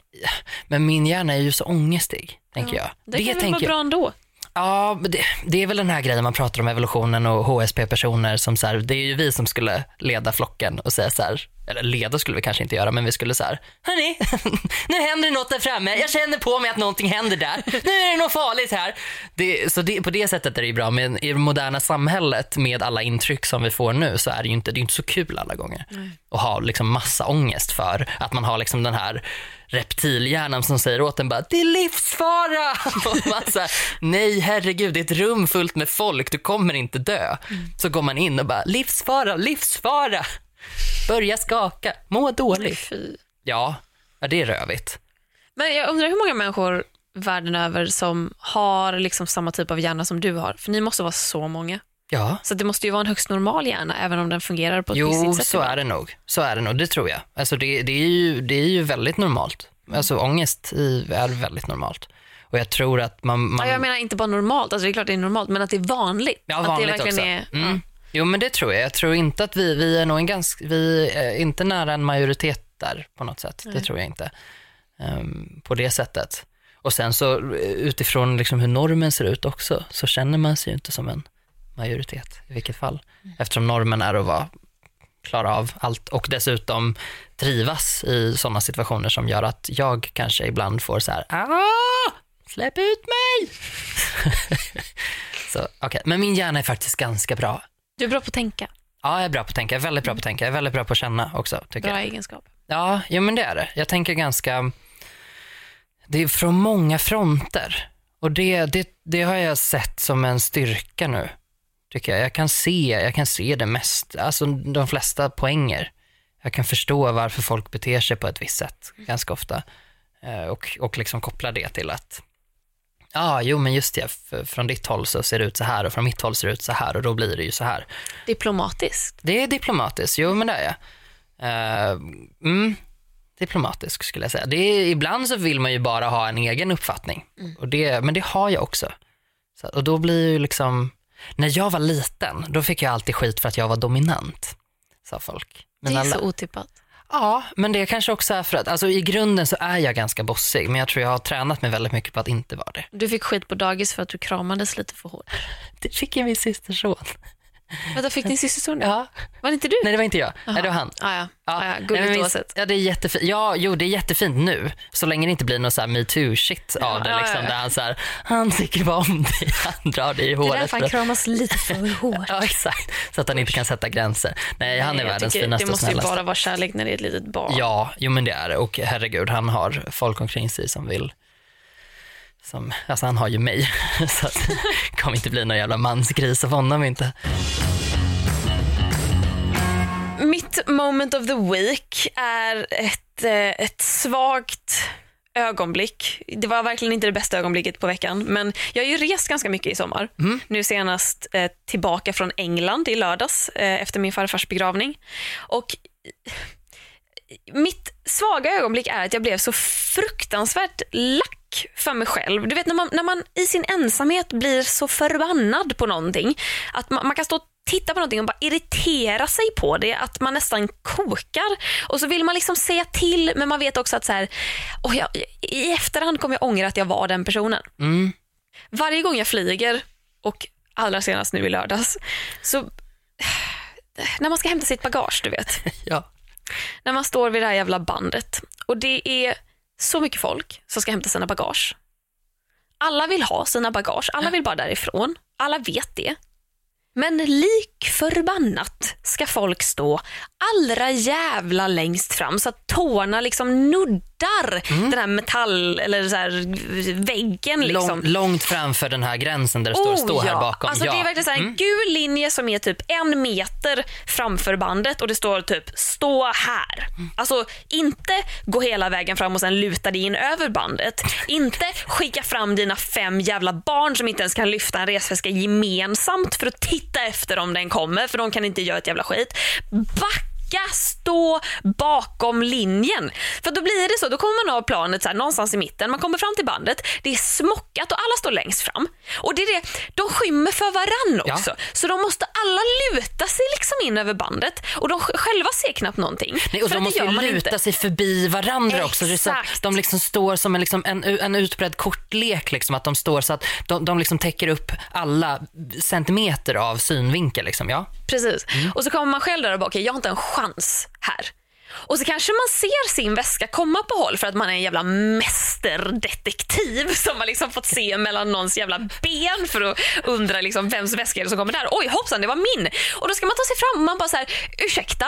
Men min hjärna är ju så ångestig, tänker jag. Det, kan väl vara bra ändå. Ja, det, det är väl den här grejen man pratar om evolutionen och HSP-personer som så här, det är ju vi som skulle leda flocken och säga så här, eller leda skulle vi kanske inte göra, men vi skulle så här, hörni, nu händer det något där framme, jag känner på mig att någonting händer där, nu är det något farligt här. Det, så det, på det sättet är det ju bra, men i det moderna samhället med alla intryck som vi får nu så är det ju inte, det inte så kul alla gånger. Och ha liksom massa ångest för att man har liksom den här reptilhjärnan som säger åt en bara det är livsfara. Och man så här, Nej herregud, det är ett rum fullt med folk, du kommer inte dö. Så går man in och bara livsfara, livsfara. Börja skaka, må dåligt. Fy. Ja, ja det är rövigt. Men jag undrar hur många människor världen över som har liksom samma typ av hjärna som du har. För ni måste vara så många. Ja, Så det måste ju vara en högst normal hjärna även om den fungerar på ett jo visst sätt. så är det nog. Så är det nog, det tror jag. Alltså det, det, är, ju, det är ju väldigt normalt. Alltså ångest i- är väldigt normalt. Och jag tror att man... man Ja, jag menar inte bara normalt, alltså det är klart det är normalt, men att det är vanligt. Ja, att vanligt det verkligen också. Är, mm. ja. Jo, men det tror jag. Jag tror inte att vi, vi är nog en ganska, vi är inte nära en majoritet där på något sätt. Det tror jag inte. Ehm, på det sättet. Och sen så eh, utifrån liksom hur normen ser ut också, så känner man sig ju inte som en majoritet i vilket fall. Eftersom normen är att vara, klara av allt och dessutom trivas i sådana situationer som gör att jag kanske ibland får så här, släpp ut mig! så, okej. Men min hjärna är faktiskt ganska bra. Du är bra på att tänka, Ja, jag är bra på att tänka. Jag är väldigt bra på att tänka. Jag är väldigt bra på att känna också, tycker bra jag. egenskap. Ja, jo, men det är det. Jag tänker ganska... Det är från många fronter. Och det, det, det har jag sett som en styrka nu, tycker jag. Jag kan se, jag kan se det mest, alltså de flesta poänger. Jag kan förstå varför folk beter sig på ett visst sätt ganska ofta. Eh, Och, och liksom koppla det till att Ja, ah, jo men just det, F- från ditt håll så ser det ut så här och från mitt håll ser det ut så här och då blir det ju så här. Diplomatiskt. Det är diplomatiskt, jo men det är jag. Eh, mm, diplomatisk skulle jag säga. Det är, ibland så vill man ju bara ha en egen uppfattning, och det, men det har jag också. Så, och då blir ju liksom, när jag var liten, då fick jag alltid skit för att jag var dominant, sa folk. Men det är så otippat. Ja, men det kanske också är för att, alltså i grunden så är jag ganska bossig, men jag tror jag har tränat mig väldigt mycket på att inte vara det. Du fick skit på dagis för att du kramades lite för hårt. Det fick jag min systers son. Vänta, fick din syster son det? Ja. Var det inte du? Nej, det var inte jag. Nej, det var han. Ah, ja, Ja, ah, ja. gulligt oavsett. Ja, det är jättefint. Ja, jo, det är jättefint nu. Så länge det inte blir här metoo-shit av det. ja, Liksom, ja. Där han, så här, han tycker bara om dig, han drar dig i Det är håret. därför han kramas lite för hårt. Ja, exakt. Så att han inte kan sätta gränser. Nej, han är Nej, världens finaste Det och måste ju snällaste. bara vara kärlek när det är ett litet barn. Ja, jo men det är det. Och herregud, han har folk omkring sig som vill som, alltså han har ju mig, så det kommer inte bli någon jävla mansgris av honom inte. Mitt moment of the week är ett, eh, ett svagt ögonblick. Det var verkligen inte det bästa ögonblicket på veckan, men jag har ju rest ganska mycket i sommar. Nu senast eh, tillbaka från England i lördags eh, efter min farfars begravning. Och mitt svaga ögonblick är att jag blev så fruktansvärt lack för mig själv. Du vet när man, när man i sin ensamhet blir så förbannad på någonting, att man, man kan stå och titta på någonting och bara irritera sig på det, att man nästan kokar. Och så vill man liksom säga till, men man vet också att så här, oh, jag, i efterhand kommer jag ångra att jag var den personen. Mm. Varje gång jag flyger, och allra senast nu i lördags, så när man ska hämta sitt bagage, du vet Ja. när man står vid det här jävla bandet och det är så mycket folk som ska hämta sina bagage. Alla vill ha sina bagage, alla vill bara därifrån. Alla vet det. Men lik förbannat ska folk stå allra jävla längst fram så att tårna liksom nuddar den här metall eller så här väggen. Liksom. Lång, långt framför den här gränsen där det står stå här bakom. Alltså, ja. Mm. Det är verkligen så här, en gul linje som är typ en meter framför bandet och det står typ stå här. Alltså inte gå hela vägen fram och sen luta dig in över bandet. Inte skicka fram dina fem jävla barn som inte ens kan lyfta en resväska gemensamt för att titta efter om den kommer för de kan inte göra ett jävla skit. Backa stå bakom linjen. För då blir det så, då kommer man av planet så här, någonstans i mitten, man kommer fram till bandet, det är smockat och alla står längst fram. Och det är det, de skymmer för varann Ja. också. Så de måste alla luta sig liksom in över bandet och de sj- själva ser knappt någonting. Nej, och de måste ju luta inte. sig förbi varandra också. Det är så Exakt. de liksom står som en, liksom en, en utbredd kortlek. Liksom, att de står så att de, de liksom täcker upp alla centimeter av synvinkel. Liksom, ja. Precis. Mm. Och så kommer man själv där och bara, okej jag har inte en chans här. Och så kanske man ser sin väska komma på håll för att man är en jävla mästerdetektiv som har liksom fått se mellan någons jävla ben för att undra liksom vems väska är det som kommer där. Oj hoppsan, det var min. Och då ska man ta sig fram och man bara så här, ursäkta?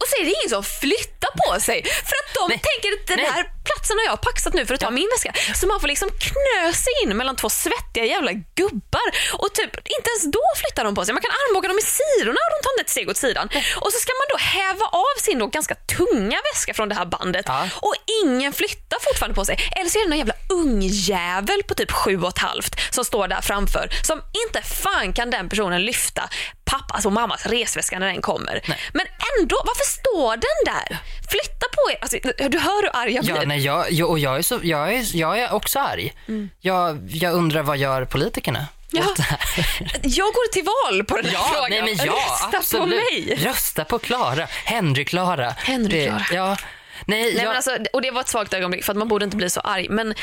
Och så är det ingen som flyttar på sig för att de Nej. tänker att den Nej. här platsen har jag paxat nu för att ta min väska. Så man får liksom knö sig in mellan två svettiga jävla gubbar och typ inte ens då flyttar de på sig. Man kan armbåga dem i sidorna och de tar inte ett steg åt sidan. Och så ska man då häva av sin då ganska tunga väska från det här bandet Ja. och ingen flyttar fortfarande på sig. Eller så är det någon jävla ungjävel på typ sju och ett halvt som står där framför som inte fan kan den personen lyfta pappas alltså mammas resväska när den kommer. Men ändå, varför står den där? Flytta på er. Alltså, du hör hur arg jag blir. Ja, nej, jag, jag, och jag, är så, jag, är, jag är också arg. Jag, jag undrar vad gör politikerna? Ja. Jag går till val på den här Ja, frågan. nej, men ja, Rösta absolut. på mig. Rösta på Klara. Henry-Klara. Henry-Klara. Ja. Nej, Nej, jag, men alltså, och det var ett svagt ögonblick för att man borde inte bli så arg. Men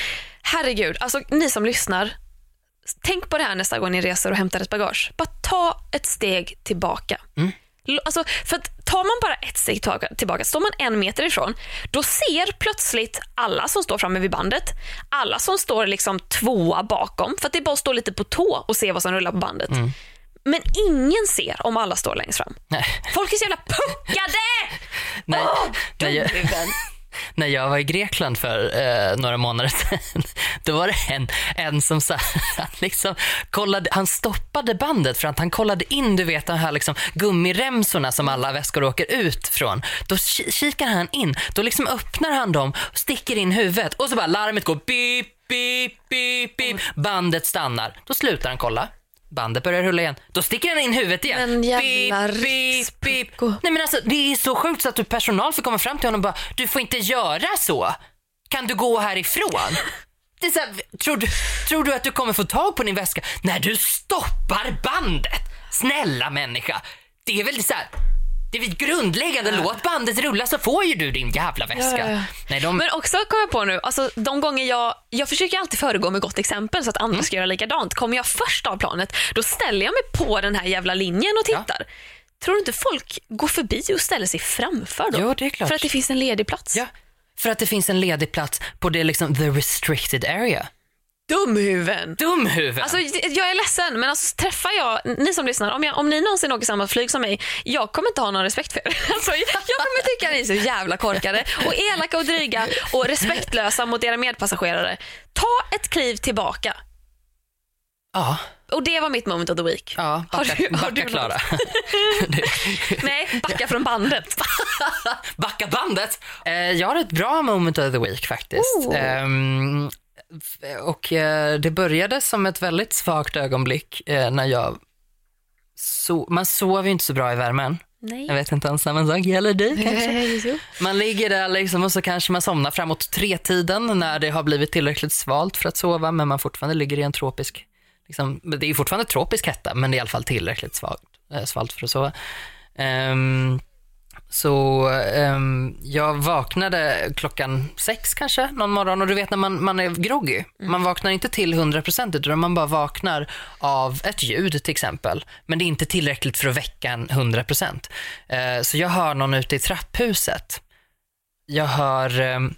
herregud, alltså, ni som lyssnar. Tänk på det här nästa gång ni reser och hämtar ett bagage. Bara ta ett steg tillbaka. Mm. Alltså, för att tar man bara ett steg tillbaka, står man en meter ifrån, då ser plötsligt alla som står framme vid bandet, alla som står liksom tvåa bakom, för att det är bara att stå lite på tå och se vad som rullar på bandet. Mm. Men ingen ser om alla står längst fram. nej, Folk är så jävla puckade! nej, Åh, nej, jag när jag var i Grekland för eh, några månader sedan, då var det en, en som sa, han, liksom kollade, han stoppade bandet för att han kollade in du vet de här liksom gummiremsorna som alla väskor åker ut från. Då kikar han in, då liksom öppnar han dem, sticker in huvudet och så bara larmet går bip, bip, bip, bip. Bandet stannar. Då slutar han kolla. Bandet börjar rulla igen. Då sticker han in huvudet igen. Men jävla beep, beep, beep. rikspucko. Nej men alltså det är så sjukt så att du personal får komma fram till honom och bara, du får inte göra så. Kan du gå härifrån? Det är så här, tror, du, tror du att du kommer få tag på din väska när du stoppar bandet? Snälla människa. Det är väl så här, det är grundläggande, låt bandet rulla så får ju du din jävla väska. Ja, ja, ja. Nej, de, Men också kom jag på nu, alltså, de gånger jag, jag försöker alltid föregå med gott exempel så att andra Mm. ska göra likadant. Kommer jag först av planet, då ställer jag mig på den här jävla linjen och tittar. Tror du inte folk går förbi och ställer sig framför då? Jo, det är klart. För att det finns en ledig plats. ja, för att det finns en ledig plats på det liksom the restricted area. Dumhuvuden! Dumhuvud. Alltså, jag är ledsen, men alltså, träffar jag, ni som lyssnar, om, jag, om ni någonsin åker samma flyg som mig, jag kommer inte ha någon respekt för er. Alltså, jag kommer tycka ni är så jävla korkade och elaka och dryga och respektlösa mot era medpassagerare. Ta ett kliv tillbaka. ja, Och det var mitt moment of the week. ja, Har backa, du- har backa du något? Klara. Nej, backa från bandet. Backa bandet. Eh, jag har ett bra moment of the week faktiskt. Oh. F- och eh, det började som ett väldigt svagt ögonblick eh, när jag so man sover ju inte så bra i värmen. Nej. Jag vet inte om samma sak gäller dig kanske. Man ligger där liksom och så kanske man somnar framåt tretiden när det har blivit tillräckligt svalt för att sova men man fortfarande ligger i en tropisk, liksom, det är fortfarande tropisk hetta men det är i alla fall tillräckligt svalt, äh, svalt för att sova. Ehm, så ehm, jag vaknade klockan sex kanske någon morgon och du vet när man, man är groggy, man vaknar inte till 100% utan man bara vaknar av ett ljud till exempel. Men det är inte tillräckligt för att väcka en 100%. Eh, så jag hör någon ute i trapphuset. Jag hör ehm,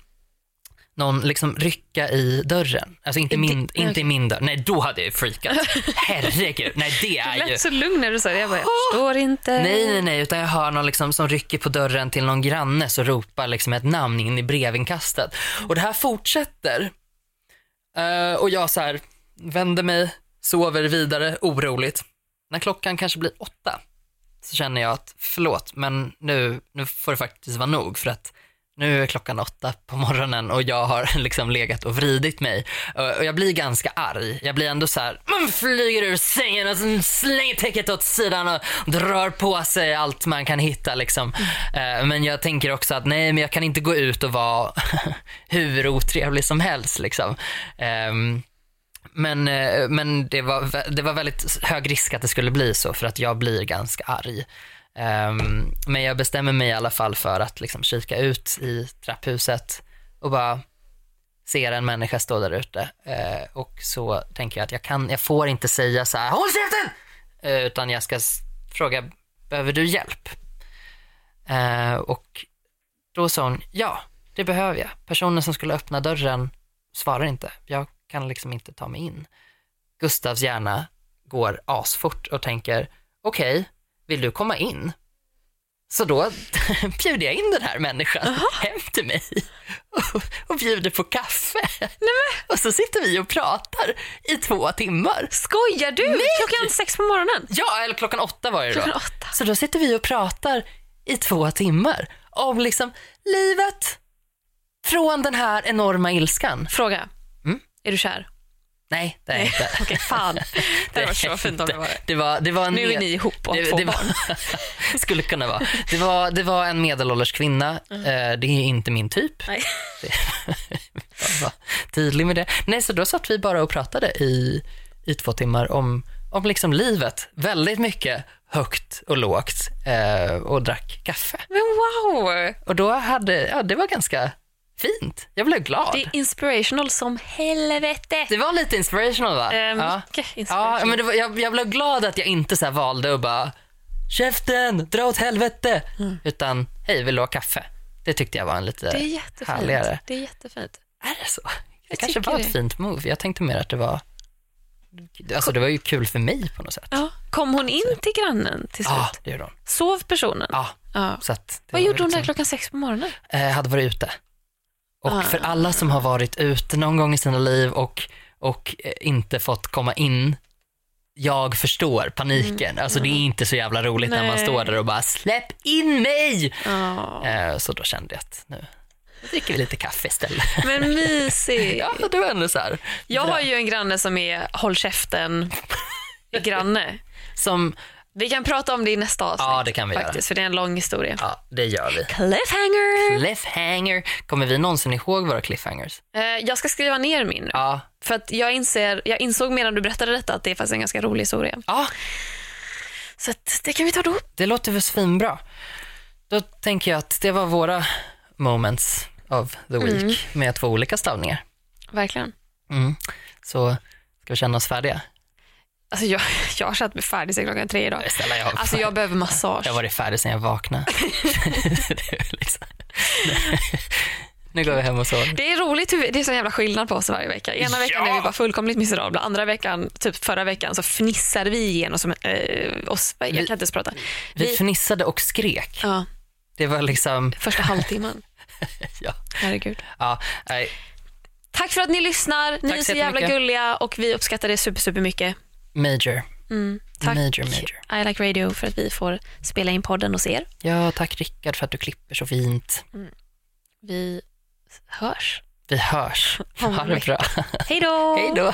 någon liksom rycka i dörren. Alltså inte, min, di- inte i min dörr. Nej, då hade jag freakat. Herregud. Nej, det Du är ju... lät så lugn när du sa det. Jag bara, jag förstår inte. Nej, nej, nej, utan jag hör någon liksom som rycker på dörren till någon granne så ropar liksom ett namn in i brevinkastet. Och det här fortsätter. Eh, och jag så här vänder mig, sover vidare oroligt. När klockan kanske blir åtta så känner jag att förlåt, men nu, nu får det faktiskt vara nog för att nu är klockan åtta på morgonen och jag har liksom legat och vridit mig. Och jag blir ganska arg. Jag blir ändå så här, man flyger ur sängen och slänger täcket åt sidan och drar på sig allt man kan hitta liksom. Eh, Men jag tänker också att nej, men jag kan inte gå ut och vara hur otrevlig som helst liksom. Ehm, Men, eh, men det, var, det var väldigt hög risk att det skulle bli så för att jag blir ganska arg. Um, men jag bestämmer mig i alla fall för att liksom kika ut i trapphuset och bara ser en människa stå där ute. Uh, och så tänker jag att jag, kan, jag får inte säga så här, håll käften! uh, utan jag ska fråga, behöver du hjälp? uh, och då sa hon, ja, det behöver jag. Personen som skulle öppna dörren svarar inte. Jag kan liksom inte ta mig in. Gustavs hjärna går asfort och tänker, okej, vill du komma in? Så då bjuder jag in den här människan hem till mig och, och bjuder på kaffe. Och så sitter vi och pratar i två timmar. Skojar du? Klockan sex på morgonen? Ja, eller klockan åtta var det då. Klockan åtta. Så då sitter vi och pratar i två timmar om liksom livet från den här enorma ilskan. Fråga. Mm. Är du kär? Nej, det är jag inte. Okej, fan. Det varit så fint om det var det. Det var, det var en Nu är ni ihop och det, två det barn. var, skulle kunna vara. Det var, det var en medelålders kvinna. Eh, det är inte min typ. Nej. Jag var tydlig med det. Nej, så då satt vi bara och pratade i, i två timmar om, om liksom livet. Väldigt mycket högt och lågt eh, och drack kaffe. Men wow! Och då hade, ja det var ganska fint. Jag blev glad. Det är inspirational som helvete. Det var lite inspirational va? Eh, ja. mycket inspirational. ja, men var, jag, jag blev glad att jag inte så valde att bara käften, dra åt helvete. Utan hej, vill du ha kaffe? Det tyckte jag var en lite Mm. Det är jättefint. härligare. Det är jättefint. Är det så? Det Jag kanske var ett fint move. Jag tänkte mer att det var Alltså det var ju kul för mig på något sätt. Ja. Kom hon in till grannen till slut? Ja, det gjorde hon. Sov personen? Ja, Ja. så Vad gjorde hon där liksom- klockan sex på morgonen? eh, hade varit ute. Och Ah. för alla som har varit ute någon gång i sina liv och, och eh, inte fått komma in, jag förstår paniken. Alltså det är inte så jävla roligt när man Mm. Nej. står där och bara släpp in mig! Eh, så då kände jag att nu dricker vi lite kaffe istället. Men mysigt. ja, det var ändå så här. Jag har ju en granne som är håll käften granne. Som, Vi kan prata om det i nästa avsnitt. Ja, det kan vi faktiskt, För det är en lång historia. ja det gör vi. Cliffhanger! Cliffhanger. Kommer vi någonsin ihåg våra cliffhangers? Eh, jag ska skriva ner min nu. Ja. För att jag, inser, jag insåg medan du berättade detta att det är faktiskt en ganska rolig historia. Ja, Så att det kan vi ta då. det låter väl svinbra. Då tänker jag att det var våra moments of the week med två olika stavningar. Verkligen. Mm. Så ska vi känna oss färdiga? Alltså jag, jag har känt mig färdig sedan klockan tre idag. Snälla, jag, Alltså jag behöver massage. jag har varit färdig sedan jag vaknade. liksom... nu går vi hem och sover. Det är roligt hur vi, det är så jävla skillnad på oss varje vecka. Ena veckan Ja! är vi bara fullkomligt miserabla. Andra veckan, typ förra veckan, så fnissade vi igenom som, eh, oss. Jag kan Vi- inte ens prata. Vi Vi, fnissade och skrek. ja, Det var liksom... första halvtimmen. Ja. Herregud. Ja, nej, Tack för att ni lyssnar. Ni Tack är så så jävla gulliga och vi uppskattar det super, super mycket. Major. Mm. Tack Major, major. I Like Radio för att vi får spela in podden hos er. Ja, tack Rickard för att du klipper så fint. Vi hörs. Vi hörs. Ha det bra. Hej då! Hej då.